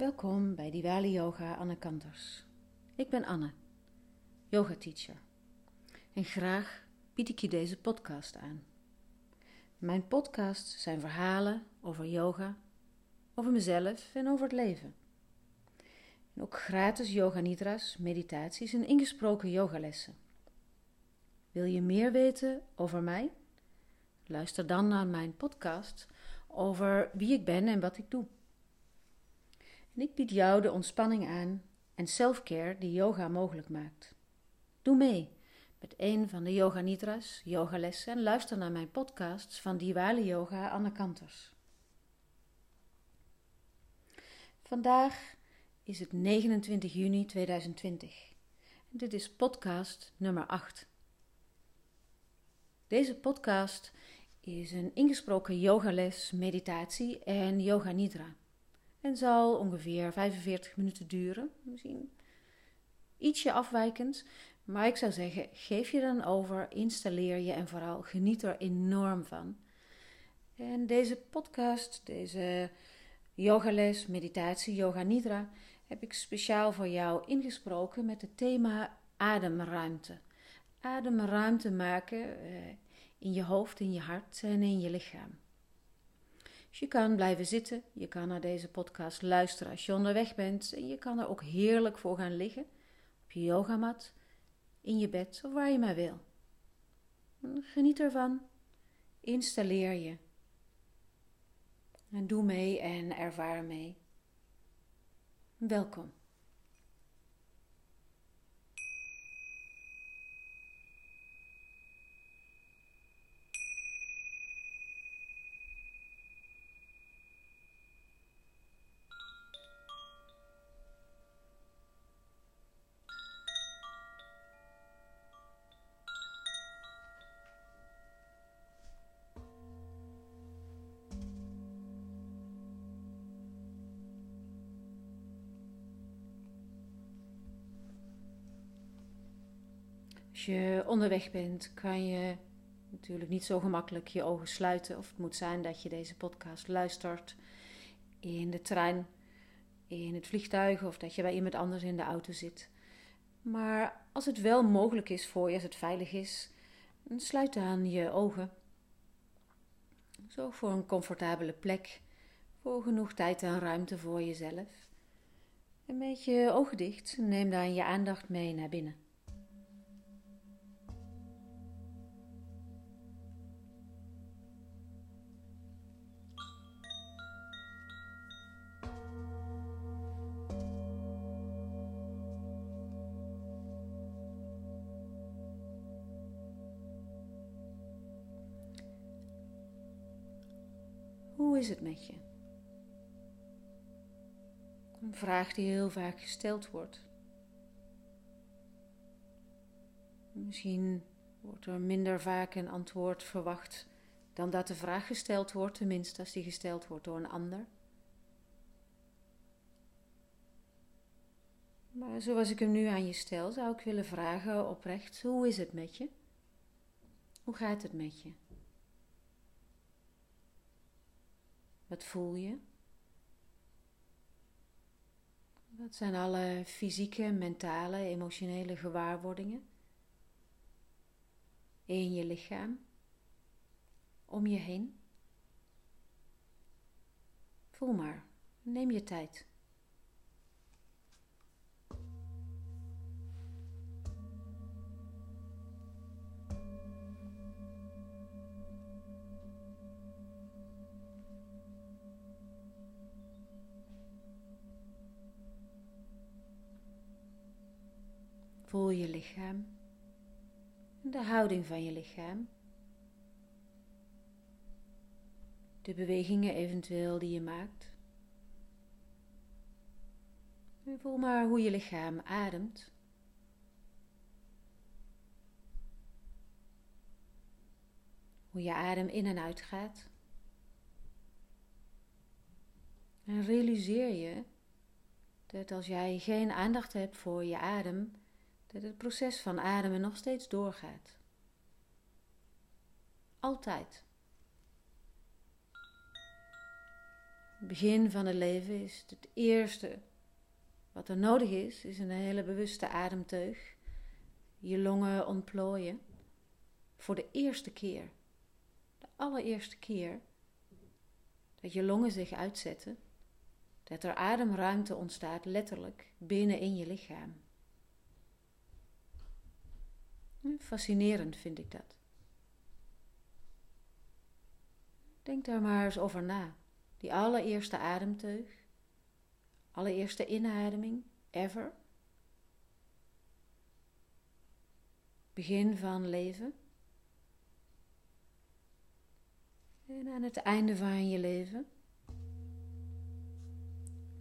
Welkom bij Diwali Yoga Anne Kanters. Ik ben Anne, yoga teacher. En graag bied ik je deze podcast aan. Mijn podcasts zijn verhalen over yoga, over mezelf en over het leven. En ook gratis yoga nidras, meditaties en ingesproken yogalessen. Wil je meer weten over mij? Luister dan naar mijn podcast over wie ik ben en wat ik doe. En ik bied jou de ontspanning aan en selfcare die yoga mogelijk maakt. Doe mee met een van de yoga nidras, yogalessen en luister naar mijn podcasts van Diwali Yoga Anne Kanters. Vandaag is het 29 juni 2020 en dit is podcast nummer 8. Deze podcast is een ingesproken yogales, meditatie en yoga nidra. En zal ongeveer 45 minuten duren, misschien ietsje afwijkend. Maar ik zou zeggen, geef je dan over, installeer je en vooral geniet er enorm van. En deze podcast, deze yogales, meditatie, yoga nidra, heb ik speciaal voor jou ingesproken met het thema ademruimte. Ademruimte maken eh, in je hoofd, in je hart en in je lichaam. Dus je kan blijven zitten, je kan naar deze podcast luisteren als je onderweg bent en je kan er ook heerlijk voor gaan liggen, op je yogamat, in je bed of waar je maar wil. Geniet ervan, installeer je en doe mee en ervaar mee. Welkom. Als je onderweg bent, kan je natuurlijk niet zo gemakkelijk je ogen sluiten. Of het moet zijn dat je deze podcast luistert in de trein, in het vliegtuig of dat je bij iemand anders in de auto zit. Maar als het wel mogelijk is voor je, als het veilig is, sluit dan je ogen. Zorg voor een comfortabele plek, voor genoeg tijd en ruimte voor jezelf. En met je ogen dicht, neem dan je aandacht mee naar binnen. Is het met je? Een vraag die heel vaak gesteld wordt. Misschien wordt er minder vaak een antwoord verwacht dan dat de vraag gesteld wordt, tenminste als die gesteld wordt door een ander. Maar zoals ik hem nu aan je stel, zou ik willen vragen oprecht: hoe is het met je? Hoe gaat het met je? Wat voel je? Wat zijn alle fysieke, mentale, emotionele gewaarwordingen in je lichaam, om je heen? Voel maar, neem je tijd. Lichaam de houding van je lichaam. De bewegingen eventueel die je maakt. En voel maar hoe je lichaam ademt. Hoe je adem in en uit gaat. En realiseer je dat als jij geen aandacht hebt voor je adem, dat het proces van ademen nog steeds doorgaat. Altijd. Het begin van het leven is het eerste wat er nodig is, is een hele bewuste ademteug. Je longen ontplooien. Voor de eerste keer, de allereerste keer, dat je longen zich uitzetten, dat er ademruimte ontstaat, letterlijk, binnen in je lichaam. Fascinerend vind ik dat. Denk daar maar eens over na. Die allereerste ademteug. Allereerste inademing ever. Begin van leven. En aan het einde van je leven.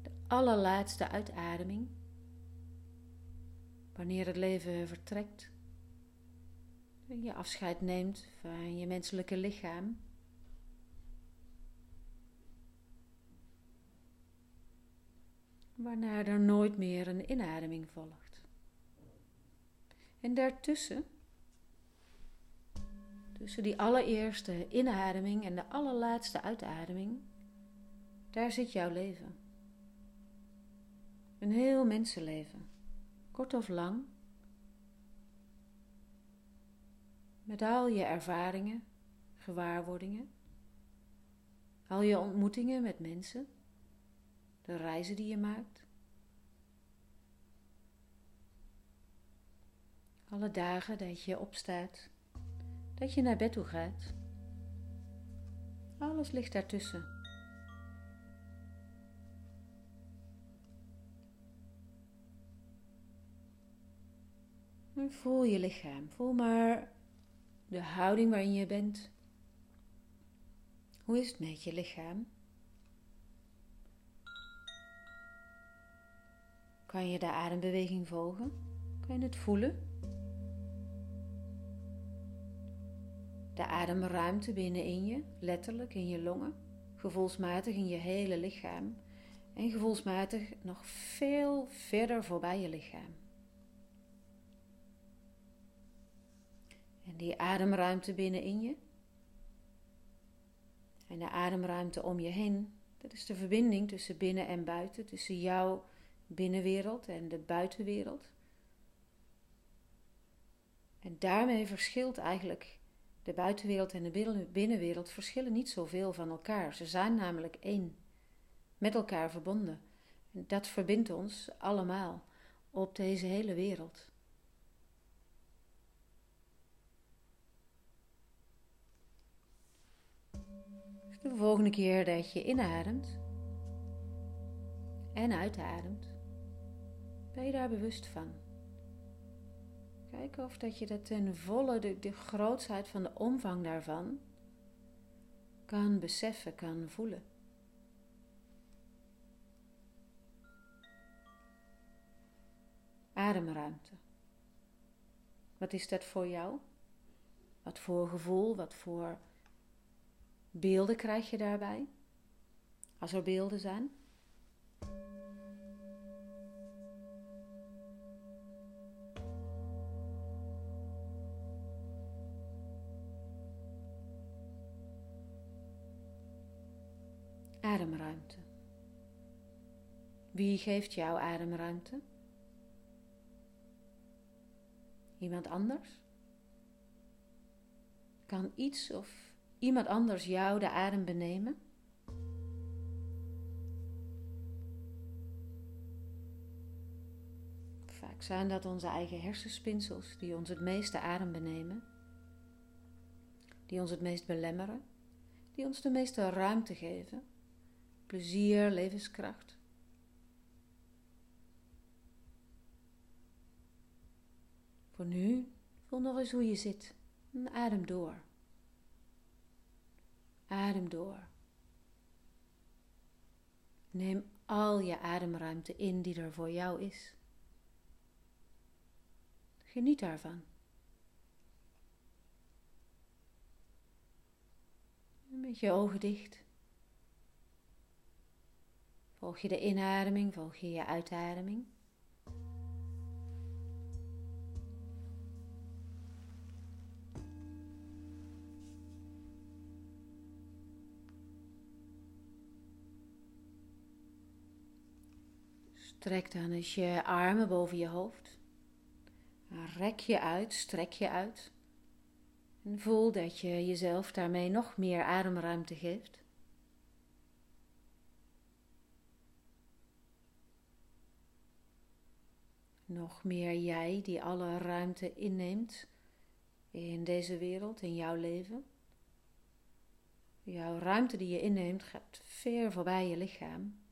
De allerlaatste uitademing. Wanneer het leven vertrekt. En je afscheid neemt van je menselijke lichaam. waarna er nooit meer een inademing volgt. En daartussen, tussen die allereerste inademing en de allerlaatste uitademing, daar zit jouw leven. Een heel mensenleven, kort of lang, met al je ervaringen, gewaarwordingen, al je ontmoetingen met mensen de reizen die je maakt. Alle dagen dat je opstaat, dat je naar bed toe gaat. Alles ligt daartussen. En voel je lichaam. Voel maar de houding waarin je bent. Hoe is het met je lichaam? Kan je de adembeweging volgen? Kan je het voelen? De ademruimte binnenin je, letterlijk in je longen, gevoelsmatig in je hele lichaam en gevoelsmatig nog veel verder voorbij je lichaam. Die ademruimte binnenin je en de ademruimte om je heen, dat is de verbinding tussen binnen en buiten, tussen jou binnenwereld en de buitenwereld. En daarmee verschilt eigenlijk de buitenwereld en de binnenwereld verschillen niet zoveel van elkaar. Ze zijn namelijk één, met elkaar verbonden. En dat verbindt ons allemaal op deze hele wereld. De volgende keer dat je inademt en uitademt, ben je daar bewust van? Kijk of dat je dat ten volle, de, de van de omvang daarvan, kan beseffen, kan voelen. Ademruimte. Wat is dat voor jou? Wat voor gevoel, wat voor beelden krijg je daarbij? Als er beelden zijn. Ademruimte. Wie geeft jou ademruimte? Iemand anders? Kan iets of iemand anders jou de adem benemen? Vaak zijn dat onze eigen hersenspinsels die ons het meeste adem benemen, die ons het meest belemmeren, die ons de meeste ruimte geven plezier, levenskracht. Voor nu, voel nog eens hoe je zit. En adem door. Adem door. Neem al je ademruimte in die er voor jou is. Geniet daarvan. Met je ogen dicht. Volg je de inademing, volg je je uitademing. Strek dan eens je armen boven je hoofd. Rek je uit, strek je uit. En voel dat je jezelf daarmee nog meer ademruimte geeft. Nog meer jij die alle ruimte inneemt in deze wereld, in jouw leven. Jouw ruimte die je inneemt gaat ver voorbij je lichaam.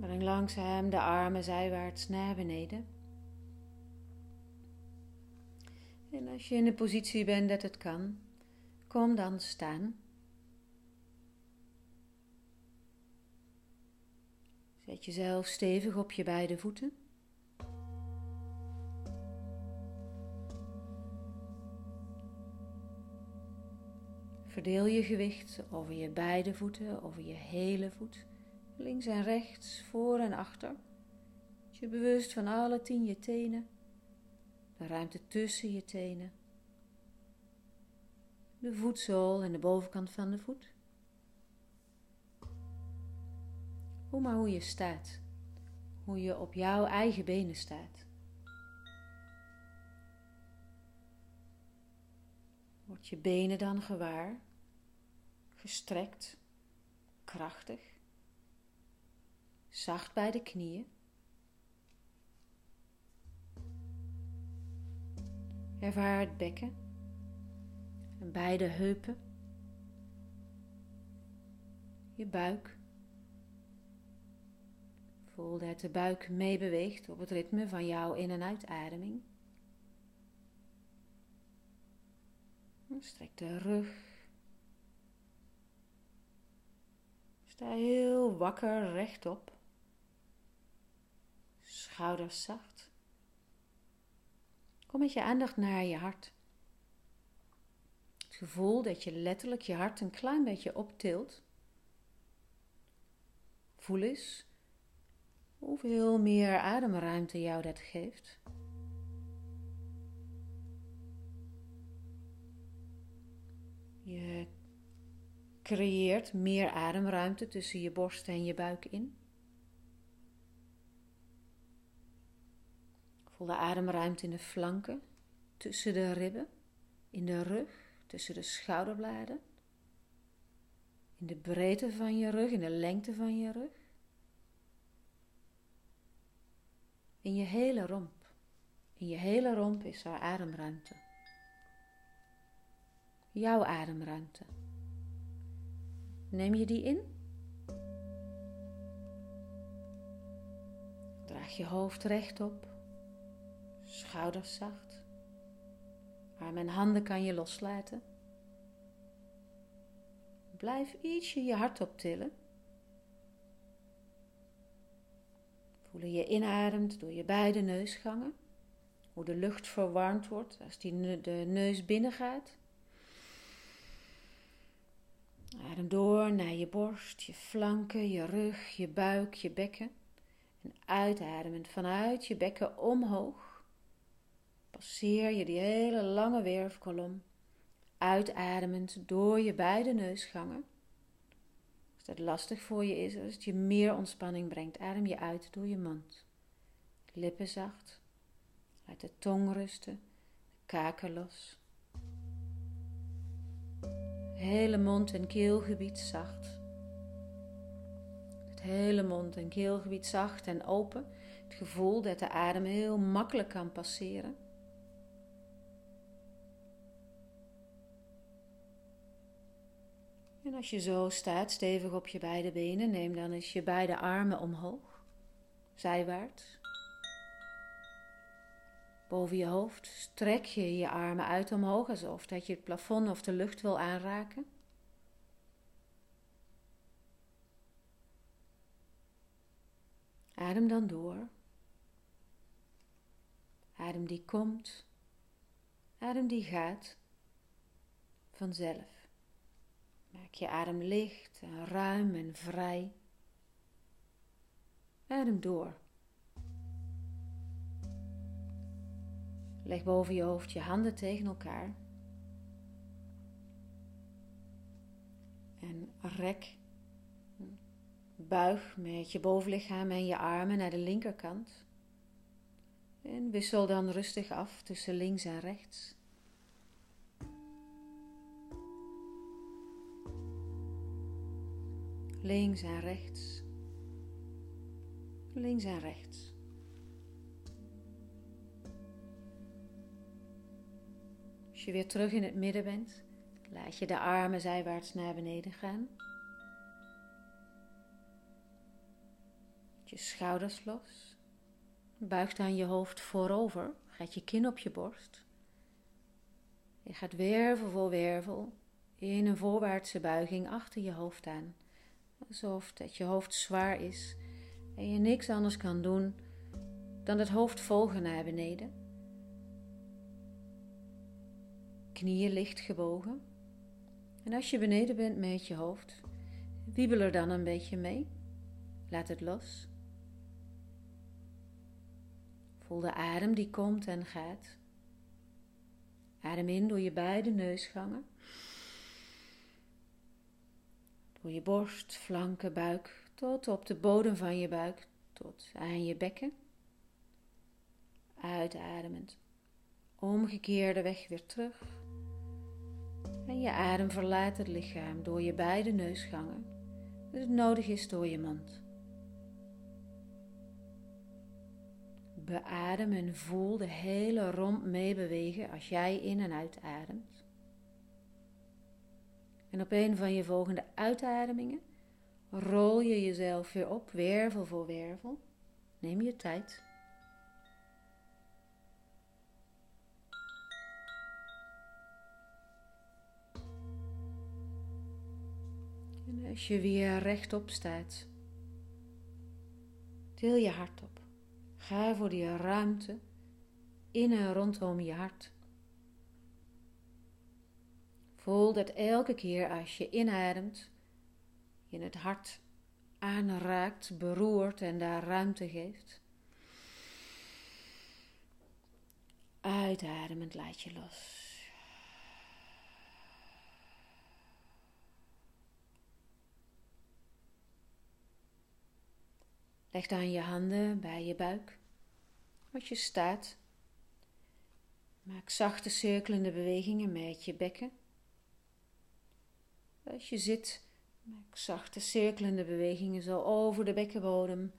Breng langzaam de armen zijwaarts naar beneden. En als je in de positie bent dat het kan, kom dan staan. Zet jezelf stevig op je beide voeten. Verdeel je gewicht over je beide voeten, over je hele voet, links en rechts, voor en achter. Je bewust van alle tien je tenen, de ruimte tussen je tenen, de voetzool en de bovenkant van de voet. Hoe maar hoe je staat, hoe je op jouw eigen benen staat. Word je benen dan gewaar, gestrekt, krachtig, zacht bij de knieën. Ervaar het bekken en beide heupen, je buik. Voel dat de buik meebeweegt op het ritme van jouw in- en uitademing. Strek de rug. Sta heel wakker rechtop. Schouders zacht. Kom met je aandacht naar je hart. Het gevoel dat je letterlijk je hart een klein beetje optilt. Voel eens hoeveel meer ademruimte jou dat geeft. Je creëert meer ademruimte tussen je borst en je buik in. Voel de ademruimte in de flanken, tussen de ribben, in de rug, tussen de schouderbladen, in de breedte van je rug, in de lengte van je rug. In je hele romp. In je hele romp is er ademruimte. Jouw ademruimte. Neem je die in? Draag je hoofd rechtop, schouders zacht. Armen en handen kan je loslaten. Blijf ietsje je hart optillen. Voel je inademt door je beide neusgangen. Hoe de lucht verwarmd wordt als die de neus binnengaat. Adem door naar je borst, je flanken, je rug, je buik, je bekken. En uitademend vanuit je bekken omhoog. Passeer je die hele lange werfkolom. Uitademend door je beide neusgangen. Als dat lastig voor je is, als het je meer ontspanning brengt, adem je uit door je mond. Lippen zacht. Laat de tong rusten. De kaken los hele mond- en keelgebied zacht. Het hele mond- en keelgebied zacht en open. Het gevoel dat de adem heel makkelijk kan passeren. Als je zo staat, stevig op je beide benen, neem dan eens je beide armen omhoog, zijwaarts. Boven je hoofd strek je je armen uit omhoog alsof dat je het plafond of de lucht wil aanraken. Adem dan door. Adem die komt. Adem die gaat. Vanzelf. Maak je adem licht en ruim en vrij. Adem door. Leg boven je hoofd je handen tegen elkaar. en rek. Buig met je bovenlichaam en je armen naar de linkerkant. En wissel dan rustig af tussen links en rechts. Links en rechts. Links en rechts. Als je weer terug in het midden bent, laat je de armen zijwaarts naar beneden gaan. Je schouders los. Buig dan je hoofd voorover. Gaat je kin op je borst. Je gaat wervel voor wervel in een voorwaartse buiging achter je hoofd aan. Alsof dat je hoofd zwaar is en je niks anders kan doen dan het hoofd volgen naar beneden. Knieën licht gebogen. En als je beneden bent met je hoofd, wiebel er dan een beetje mee. Laat het los. Voel de adem die komt en gaat. Adem in door je beide neusgangen. Door je borst, flanken, buik, tot op de bodem van je buik, tot aan je bekken. Uitademend. Omgekeerde weg weer terug. En je adem verlaat het lichaam door je beide neusgangen. Dus het nodig is door je mond. Beadem en voel de hele romp meebewegen als jij in en uitademt. En op een van je volgende uitademingen rol je jezelf weer op, wervel voor wervel. Neem je tijd. En als je weer rechtop staat, til je hart op. Ga voor die ruimte in en rondom je hart. Voel dat elke keer als je inademt, je het hart aanraakt, beroert en daar ruimte geeft. Uitademend laat je los. Leg dan je handen bij je buik. Als je staat, maak zachte cirkelende bewegingen met je bekken. Als je zit, maak zachte cirkelende bewegingen zo over de bekkenbodem,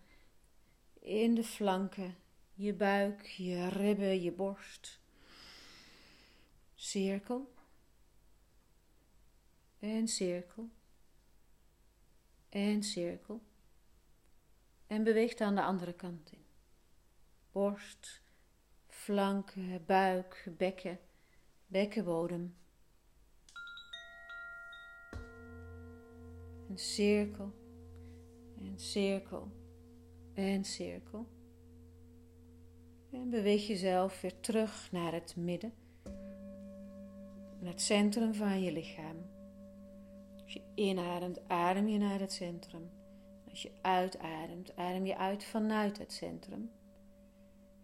in de flanken, je buik, je ribben, je borst. Cirkel en cirkel en cirkel. En beweeg dan de andere kant in. Borst, flanken, buik, bekken, bekkenbodem. Cirkel en cirkel en cirkel. En beweeg jezelf weer terug naar het midden, naar het centrum van je lichaam. Als je inademt, adem je naar het centrum. Als je uitademt, adem je uit vanuit het centrum.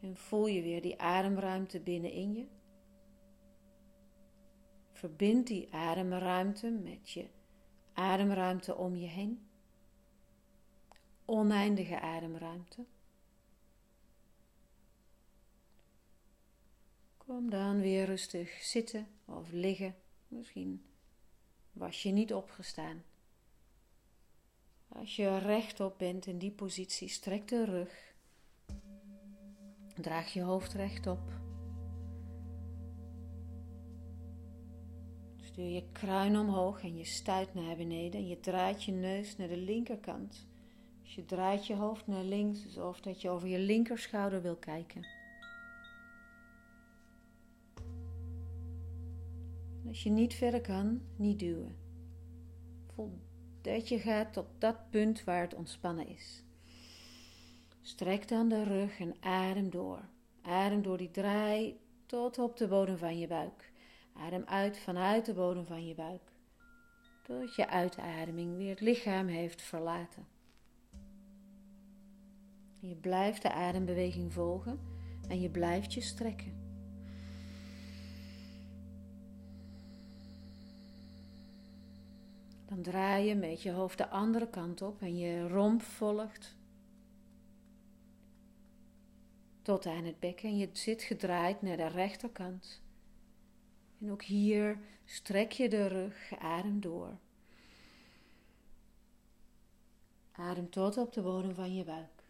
En voel je weer die ademruimte binnenin je. Verbind die ademruimte met je ademruimte om je heen. Oneindige ademruimte. Kom dan weer rustig zitten of liggen. Misschien was je niet opgestaan. Als je rechtop bent in die positie, strek de rug. Draag je hoofd rechtop. Stuur je kruin omhoog en je stuit naar beneden. En je draait je neus naar de linkerkant. Dus je draait je hoofd naar links, alsof dat je over je linkerschouder wil kijken. En als je niet verder kan, niet duwen. Voel dat je gaat tot dat punt waar het ontspannen is. Strek dan de rug en adem door. Adem door die draai tot op de bodem van je buik. Adem uit vanuit de bodem van je buik. Tot je uitademing weer het lichaam heeft verlaten. Je blijft de adembeweging volgen en je blijft je strekken. Dan draai je met je hoofd de andere kant op en je romp volgt tot aan het bekken. En je zit gedraaid naar de rechterkant. En ook hier strek je de rug, adem door. Adem tot op de bodem van je buik.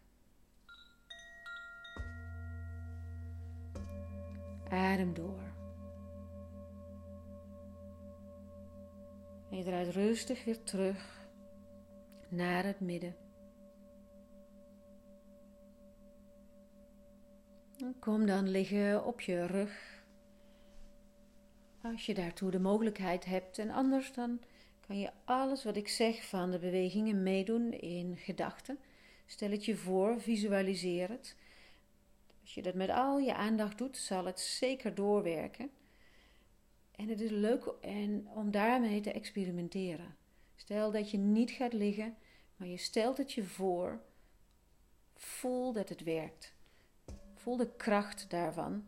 Adem door. En je draait rustig weer terug naar het midden. Kom dan liggen op je rug. Als je daartoe de mogelijkheid hebt. En anders dan kan je alles wat ik zeg van de bewegingen meedoen in gedachten. Stel het je voor, visualiseer het. Als je dat met al je aandacht doet, zal het zeker doorwerken. En het is leuk en om daarmee te experimenteren. Stel dat je niet gaat liggen, maar je stelt het je voor. Voel dat het werkt. Voel de kracht daarvan.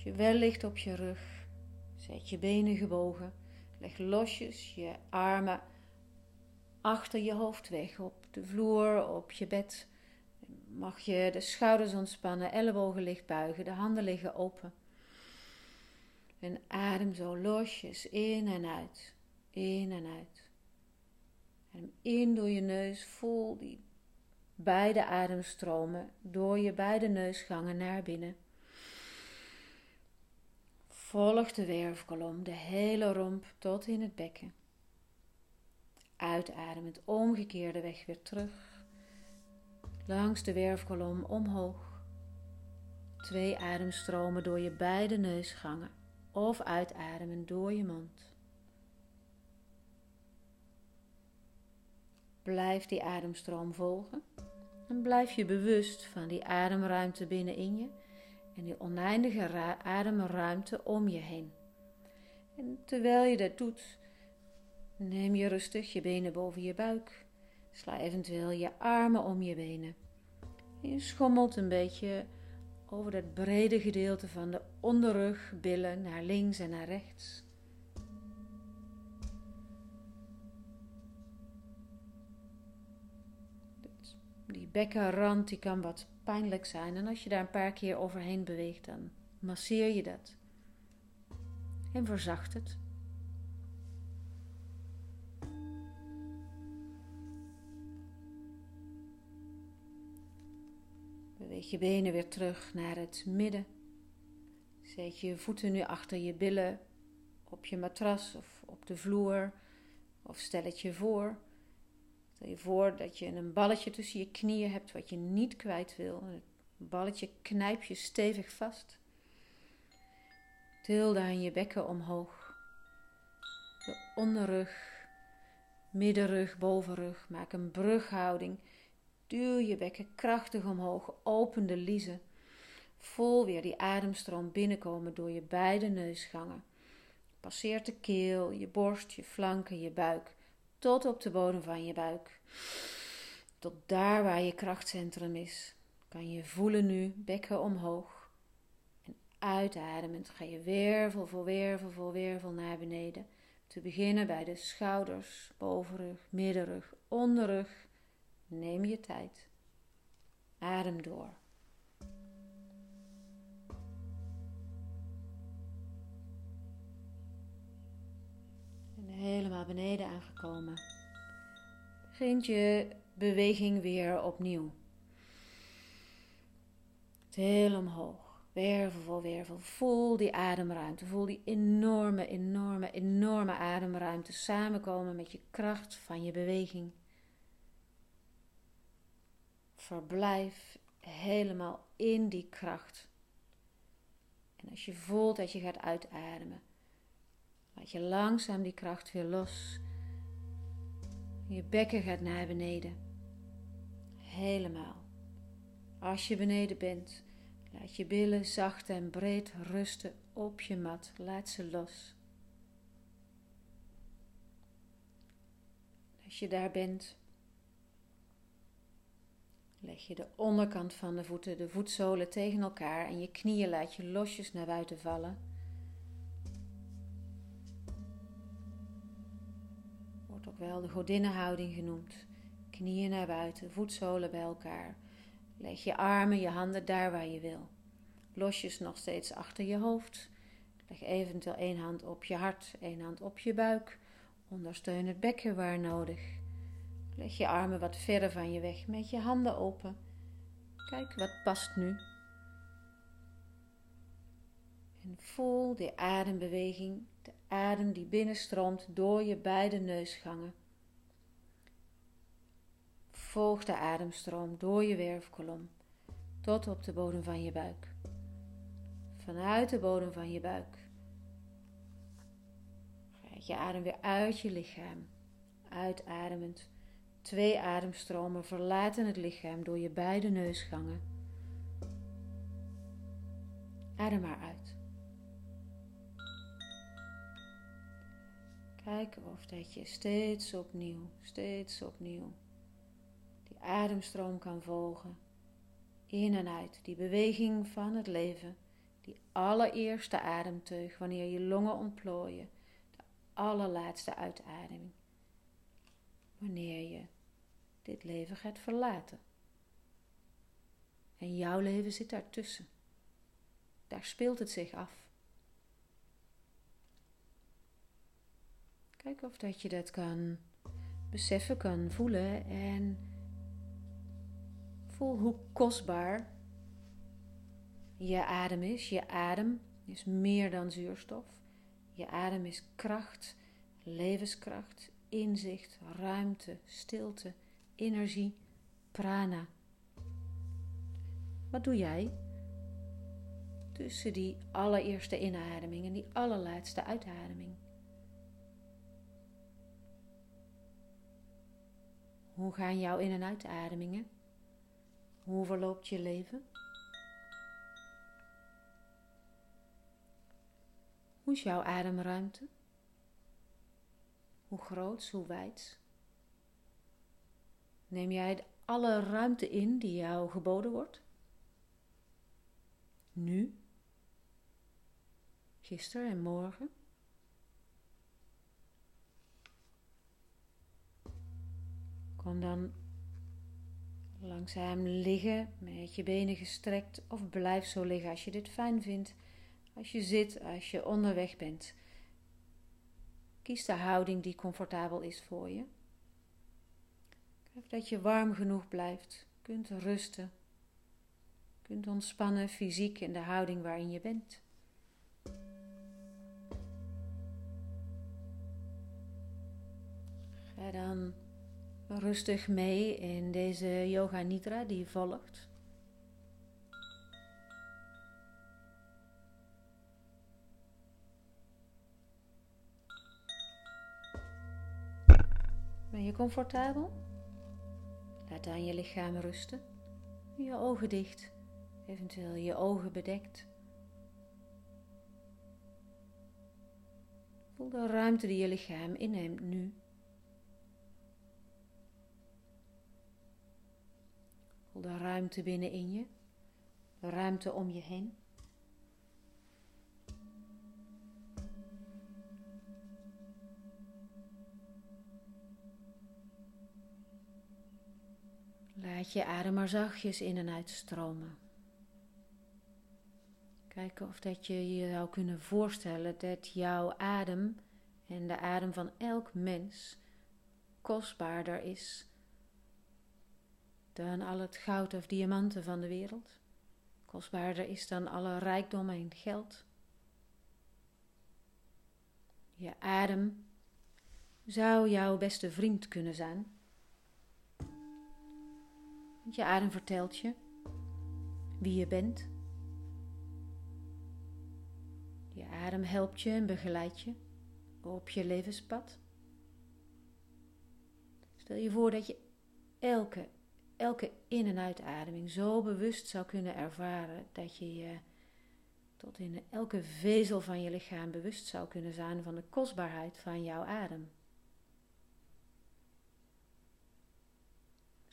Als je wel ligt op je rug, zet je benen gebogen. Leg losjes je armen achter je hoofd weg op de vloer, op je bed. Mag je de schouders ontspannen, ellebogen licht buigen, de handen liggen open. En adem zo losjes in en uit, in en uit. Adem in door je neus, voel die beide ademstromen door je beide neusgangen naar binnen. Volg de werfkolom, de hele romp tot in het bekken. Uitademend omgekeerde weg weer terug. Langs de werfkolom omhoog. Twee ademstromen door je beide neusgangen of uitademen door je mond. Blijf die ademstroom volgen en blijf je bewust van die ademruimte binnenin je en die oneindige ademruimte om je heen. En terwijl je dat doet, neem je rustig je benen boven je buik. Sla eventueel je armen om je benen. je schommelt een beetje over dat brede gedeelte van de onderrug, billen naar links en naar rechts. Die bekkenrand die kan wat pijnlijk zijn en als je daar een paar keer overheen beweegt, dan masseer je dat en verzacht het. Beweeg je benen weer terug naar het midden. Zet je voeten nu achter je billen op je matras of op de vloer. Of stel het je voor. Stel je voor dat je een balletje tussen je knieën hebt wat je niet kwijt wil. Het balletje knijp je stevig vast. Til dan je bekken omhoog. De onderrug, middenrug, bovenrug. Maak een brughouding. Duw je bekken krachtig omhoog. Open de liezen. Voel weer die ademstroom binnenkomen door je beide neusgangen. Passeert de keel, je borst, je flanken, je buik tot op de bodem van je buik. Tot daar waar je krachtcentrum is. Kan je voelen nu, bekken omhoog. En uitademend ga je wervel voor wervel voor wervel naar beneden. Te beginnen bij de schouders, bovenrug, middenrug, onderrug. Neem je tijd. Adem door. Helemaal beneden aangekomen. Begint je beweging weer opnieuw. Heel omhoog, wervel voor wervel. Voel die ademruimte, voel die enorme, enorme, enorme ademruimte samenkomen met je kracht van je beweging. Verblijf helemaal in die kracht. En als je voelt dat je gaat uitademen, Laat je langzaam die kracht weer los. Je bekken gaat naar beneden. Helemaal. Als je beneden bent, laat je billen zacht en breed rusten op je mat. Laat ze los. Als je daar bent, leg je de onderkant van de voeten, de voetzolen tegen elkaar en je knieën laat je losjes naar buiten vallen. Wel de godinnenhouding genoemd. Knieën naar buiten, voetzolen bij elkaar. Leg je armen, je handen daar waar je wil. Losjes nog steeds achter je hoofd. Leg eventueel één hand op je hart, één hand op je buik. Ondersteun het bekken waar nodig. Leg je armen wat verder van je weg met je handen open. Kijk wat past nu. En voel de adembeweging, de adem die binnenstroomt door je beide neusgangen. Volg de ademstroom door je werfkolom tot op de bodem van je buik. Vanuit de bodem van je buik. Gaat je adem weer uit je lichaam. Uitademend. Twee ademstromen verlaten het lichaam door je beide neusgangen. Adem maar uit. Kijk of dat je steeds opnieuw, steeds opnieuw die ademstroom kan volgen. In en uit, die beweging van het leven, die allereerste ademteug wanneer je longen ontplooien, de allerlaatste uitademing. Wanneer je dit leven gaat verlaten. En jouw leven zit daartussen. Daar speelt het zich af. Kijk of dat je dat kan beseffen, kan voelen en voel hoe kostbaar je adem is. Je adem is meer dan zuurstof. Je adem is kracht, levenskracht, inzicht, ruimte, stilte, energie, prana. Wat doe jij tussen die allereerste inademing en die allerlaatste uitademing? Hoe gaan jouw in- en uitademingen? Hoe verloopt je leven? Hoe is jouw ademruimte? Hoe groot, hoe wijd? Neem jij alle ruimte in die jou geboden wordt? Nu? Gisteren en morgen? Kom dan langzaam liggen met je benen gestrekt of blijf zo liggen als je dit fijn vindt. Als je zit, als je onderweg bent. Kies de houding die comfortabel is voor je. Kijk dat je warm genoeg blijft, kunt rusten, kunt ontspannen fysiek in de houding waarin je bent. Ga dan rustig mee in deze yoga nidra die volgt. Ben je comfortabel? Laat dan je lichaam rusten. Je ogen dicht, eventueel je ogen bedekt. Voel de ruimte die je lichaam inneemt nu. De ruimte binnenin je, de ruimte om je heen. Laat je adem maar zachtjes in en uit stromen. Kijken of dat je je zou kunnen voorstellen dat jouw adem en de adem van elk mens kostbaarder is dan al het goud of diamanten van de wereld. Kostbaarder is dan alle rijkdom en geld. Je adem zou jouw beste vriend kunnen zijn. Je adem vertelt je wie je bent. Je adem helpt je en begeleidt je op je levenspad. Stel je voor dat je elke, elke in- en uitademing zo bewust zou kunnen ervaren dat je je tot in elke vezel van je lichaam bewust zou kunnen zijn van de kostbaarheid van jouw adem.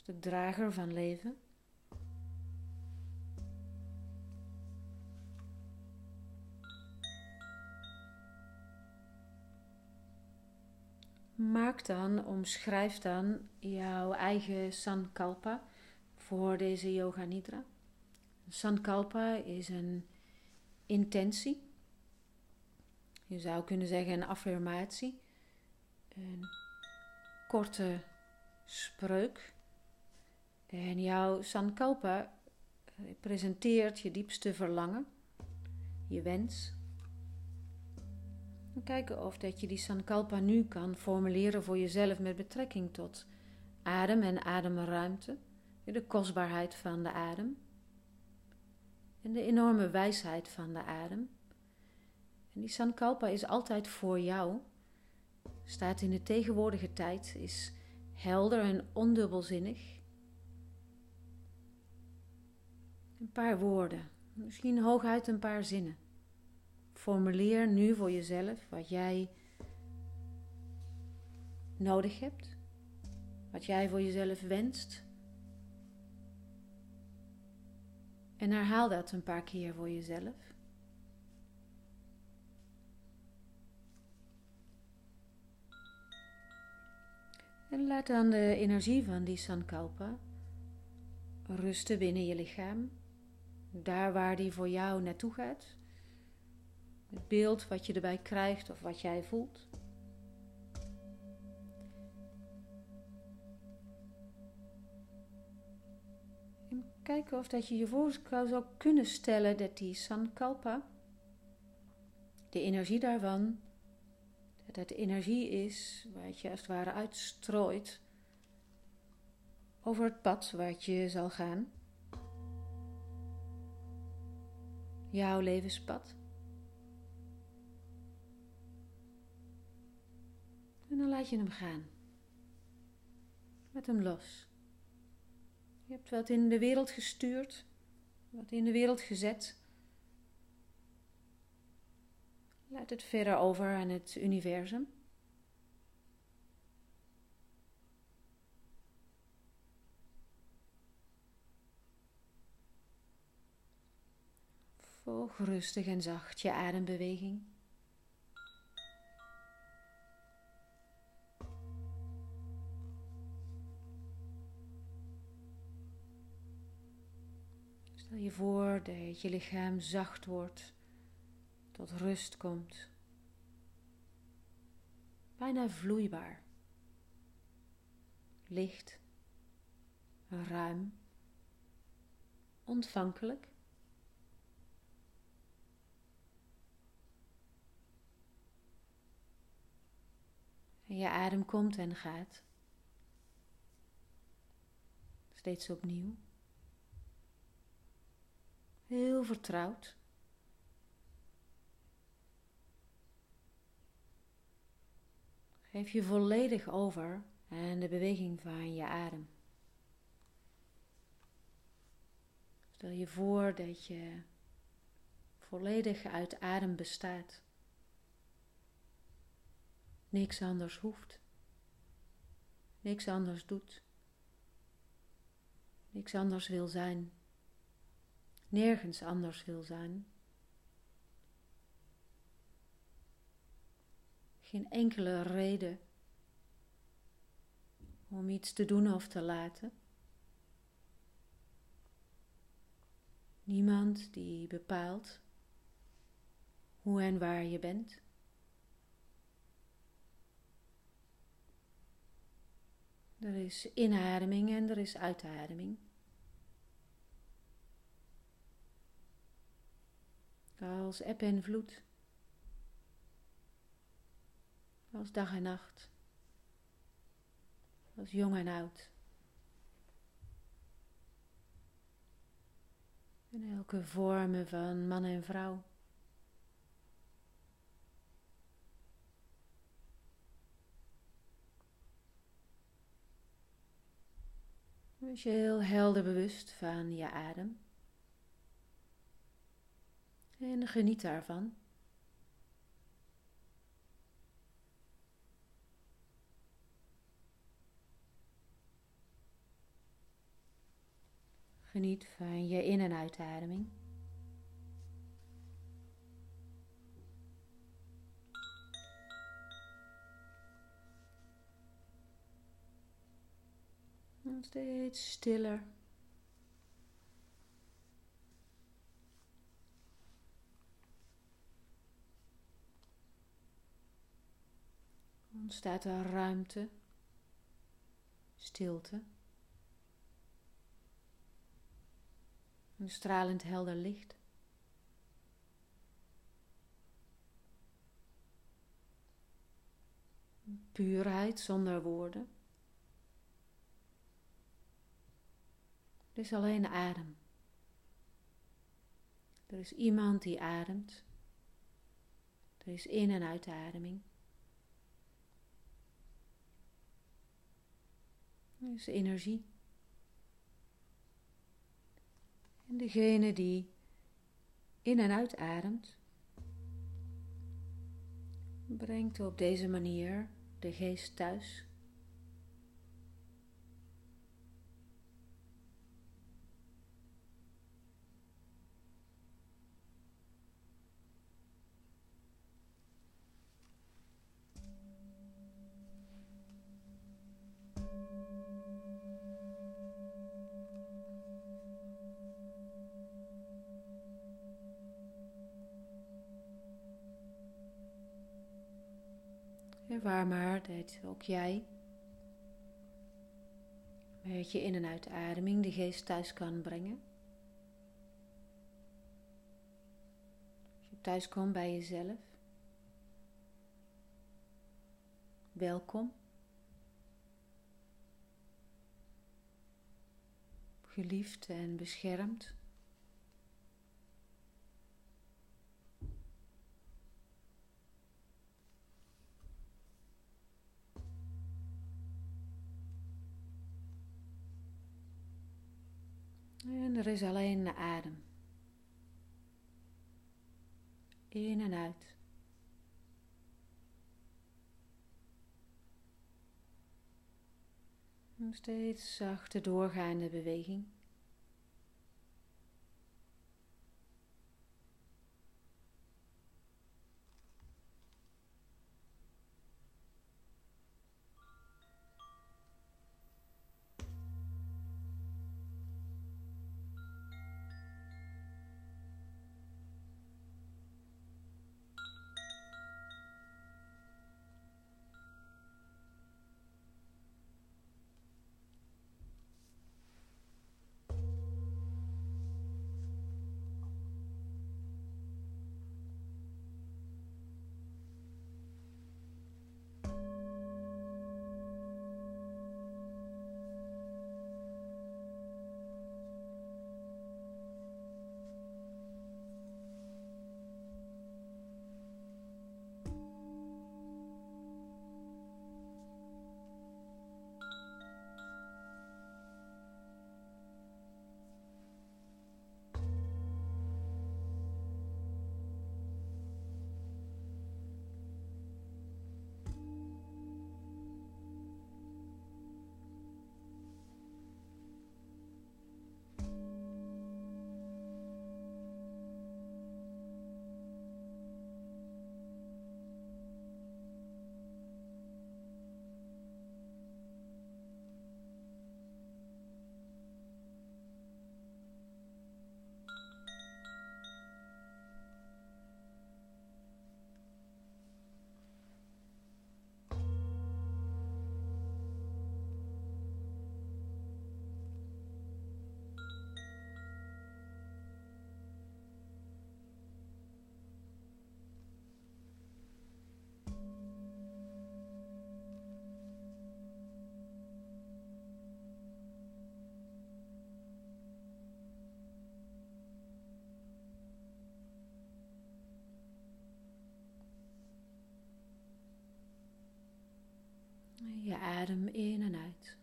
de drager van leven. Maak dan, omschrijf dan jouw eigen Sankalpa voor deze Yoga Nidra. Sankalpa is een intentie. Je zou kunnen zeggen een affirmatie. Een korte spreuk. En jouw Sankalpa presenteert je diepste verlangen, je wens. En kijken of dat je die Sankalpa nu kan formuleren voor jezelf met betrekking tot adem en ademruimte, de kostbaarheid van de adem en de enorme wijsheid van de adem. En die Sankalpa is altijd voor jou, staat in de tegenwoordige tijd, is helder en ondubbelzinnig. Een paar woorden, misschien hooguit een paar zinnen. Formuleer nu voor jezelf wat jij nodig hebt, wat jij voor jezelf wenst. En herhaal dat een paar keer voor jezelf. En laat dan de energie van die Sankalpa rusten binnen je lichaam, daar waar die voor jou naartoe gaat. Het beeld wat je erbij krijgt of wat jij voelt. En kijken of dat je je voor zou kunnen stellen dat die Sankalpa, de energie daarvan, dat het energie is wat je als het ware uitstrooit over het pad waar je zal gaan. Jouw levenspad. En dan laat je hem gaan. Met hem los. Je hebt wat in de wereld gestuurd, wat in de wereld gezet. Laat het verder over aan het universum. Volg rustig en zacht je adembeweging. Stel je voor dat je lichaam zacht wordt, tot rust komt. Bijna vloeibaar. Licht, ruim, ontvankelijk. En je adem komt en gaat. Steeds opnieuw. Heel vertrouwd. Geef je volledig over aan de beweging van je adem. Stel je voor dat je volledig uit adem bestaat niks anders hoeft, niks anders doet, niks anders wil zijn, nergens anders wil zijn. Geen enkele reden om iets te doen of te laten. Niemand die bepaalt hoe en waar je bent. Er is inademing en er is uitademing. Als eb en vloed. Als dag en nacht. Als jong en oud. In elke vormen van man en vrouw. Dus je heel helder bewust van je adem. En geniet daarvan. Geniet van je in- en uitademing. Steeds stiller. Ontstaat er ruimte, stilte, een stralend helder licht. Puurheid zonder woorden. Er is alleen adem. Er is iemand die ademt. Er is in- en uitademing. Is energie. En degene die in- en uitademt, brengt op deze manier de geest thuis. Waar maar dat ook jij met je in- en uitademing de geest thuis kan brengen. Als je thuis komt bij jezelf. Welkom. Geliefd en beschermd. En er is alleen de adem. In en uit. Een steeds zachte doorgaande beweging. Adem in en uit.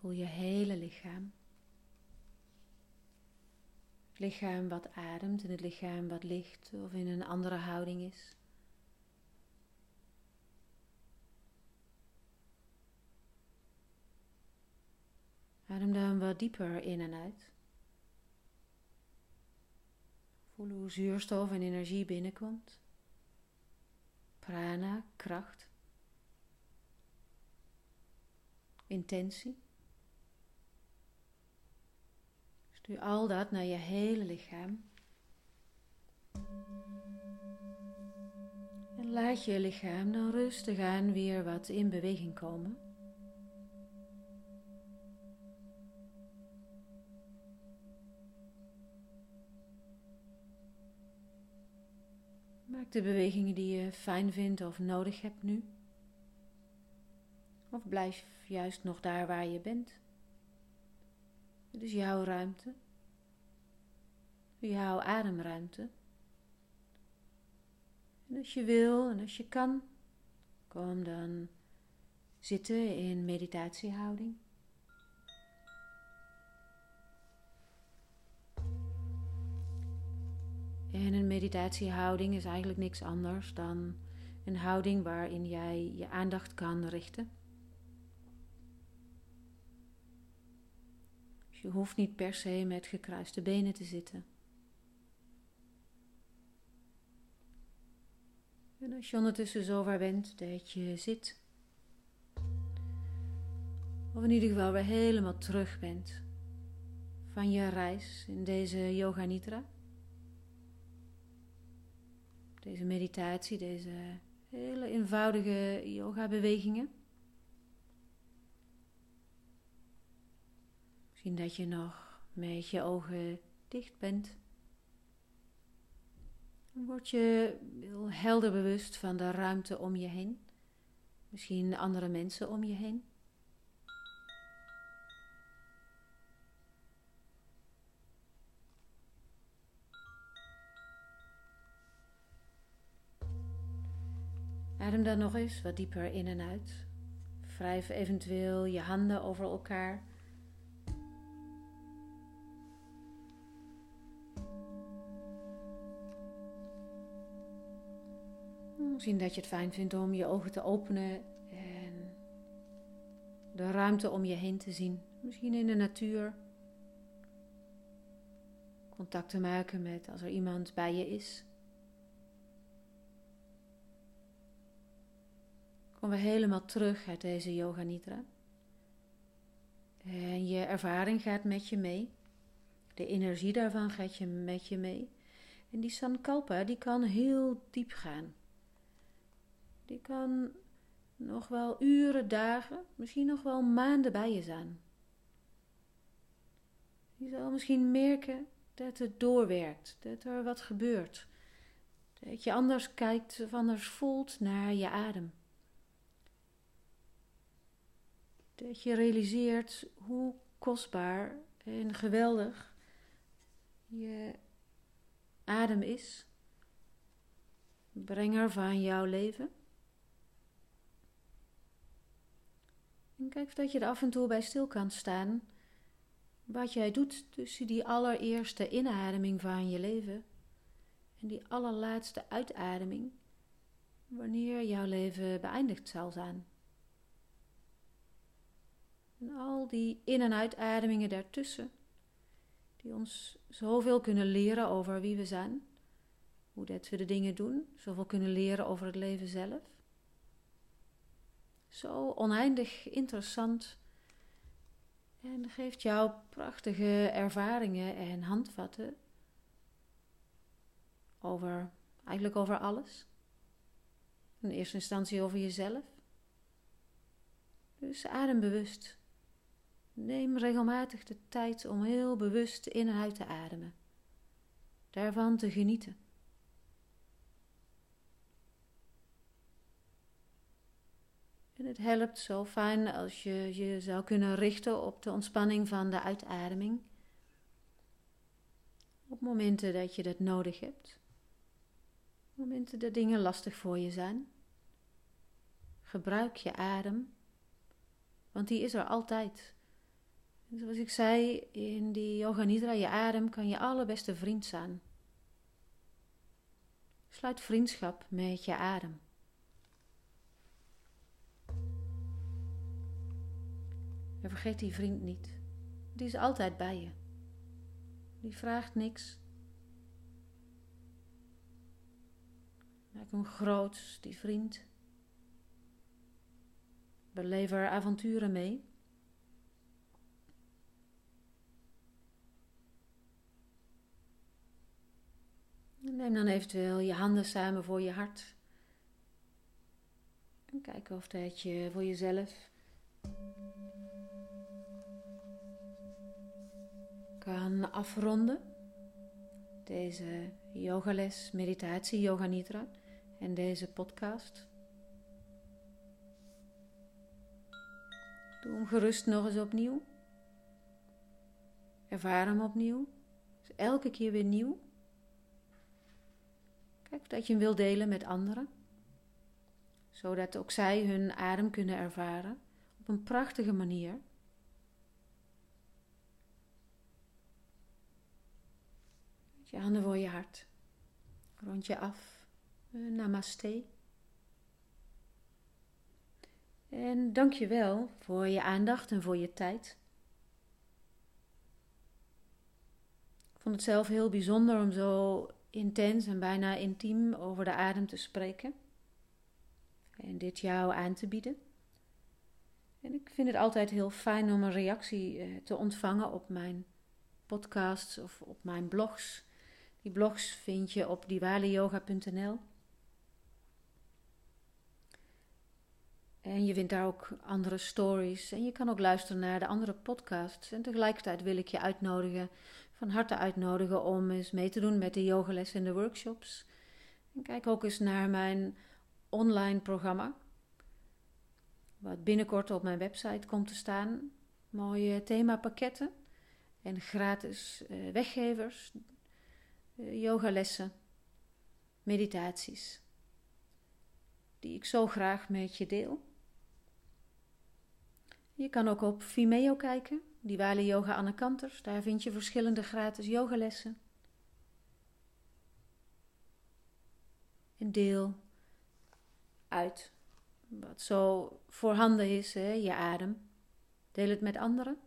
Voel je hele lichaam. Het lichaam wat ademt en het lichaam wat ligt of in een andere houding is. Adem dan wat dieper in en uit. Voel hoe zuurstof en energie binnenkomt. Prana, kracht. Intentie. Stuur al dat naar je hele lichaam. En laat je lichaam dan rustig aan weer wat in beweging komen. De bewegingen die je fijn vindt of nodig hebt nu. Of blijf juist nog daar waar je bent. Het is jouw ruimte. Jouw ademruimte. En als je wil en als je kan, kom dan zitten in meditatiehouding. En een meditatiehouding is eigenlijk niks anders dan een houding waarin jij je aandacht kan richten. Dus je hoeft niet per se met gekruiste benen te zitten. En als je ondertussen zover bent dat je zit, of in ieder geval weer helemaal terug bent van je reis in deze Yoga Nidra, deze meditatie, deze hele eenvoudige yoga bewegingen. Misschien dat je nog met je ogen dicht bent. Dan word je heel helder bewust van de ruimte om je heen. Misschien andere mensen om je heen. Adem dan nog eens wat dieper in en uit. Wrijf eventueel je handen over elkaar. Misschien dat je het fijn vindt om je ogen te openen en de ruimte om je heen te zien. Misschien in de natuur. Contact te maken met als er iemand bij je is. We helemaal terug uit deze yoga nidra. En je ervaring gaat met je mee. De energie daarvan gaat je met je mee. En die sankalpa, die kan heel diep gaan. Die kan nog wel uren, dagen, misschien nog wel maanden bij je zijn. Je zal misschien merken dat het doorwerkt, dat er wat gebeurt. Dat je anders kijkt of anders voelt naar je adem. Dat je realiseert hoe kostbaar en geweldig je adem is. Brenger van jouw leven. En kijk dat je er af en toe bij stil kan staan. Wat jij doet tussen die allereerste inademing van je leven en die allerlaatste uitademing, wanneer jouw leven beëindigd zal zijn. En al die in- en uitademingen daartussen, die ons zoveel kunnen leren over wie we zijn, hoe dat we de dingen doen, zoveel kunnen leren over het leven zelf. Zo oneindig interessant en geeft jou prachtige ervaringen en handvatten over, eigenlijk over alles. In eerste instantie over jezelf. Dus adem bewust. Neem regelmatig de tijd om heel bewust in en uit te ademen. Daarvan te genieten. En het helpt zo fijn als je je zou kunnen richten op de ontspanning van de uitademing. Op momenten dat je dat nodig hebt. Momenten dat dingen lastig voor je zijn. Gebruik je adem, want die is er altijd. Zoals ik zei in die Yoga Nidra, je adem kan je allerbeste vriend zijn. Sluit vriendschap met je adem. En vergeet die vriend niet. Die is altijd bij je. Die vraagt niks. Maak hem groot, die vriend. Beleef avonturen mee. Neem dan eventueel je handen samen voor je hart. En kijk of dat je voor jezelf kan afronden. Deze yogales, meditatie, yoga nidra en deze podcast. Doe hem gerust nog eens opnieuw. Ervaar hem opnieuw. Dus elke keer weer nieuw. Dat je hem wil delen met anderen. Zodat ook zij hun adem kunnen ervaren op een prachtige manier. Je handen voor je hart. Rond je af. Uh, namaste. En dank je wel voor je aandacht en voor je tijd. Ik vond het zelf heel bijzonder om zo intens en bijna intiem over de adem te spreken. En dit jou aan te bieden. En ik vind het altijd heel fijn om een reactie eh, te ontvangen op mijn podcasts of op mijn blogs. Die blogs vind je op diwaleyoga.nl. En je vindt daar ook andere stories. En je kan ook luisteren naar de andere podcasts. En tegelijkertijd wil ik je uitnodigen, van harte uitnodigen om eens mee te doen met de yogalessen en de workshops. En kijk ook eens naar mijn online programma. Wat binnenkort op mijn website komt te staan. Mooie themapakketten en gratis uh, weggevers, uh, yogalessen, meditaties. Die ik zo graag met je deel. Je kan ook op Vimeo kijken, Diwali Yoga Anne Kanters. Daar vind je verschillende gratis yogalessen. En deel uit wat zo voorhanden is, hè, je adem. Deel het met anderen.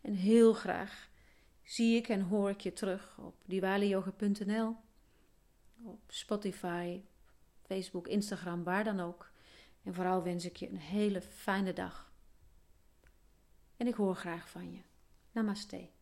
En heel graag zie ik en hoor ik je terug op diwaliyoga.nl, op Spotify, Facebook, Instagram, waar dan ook. En vooral wens ik je een hele fijne dag. En ik hoor graag van je. Namaste.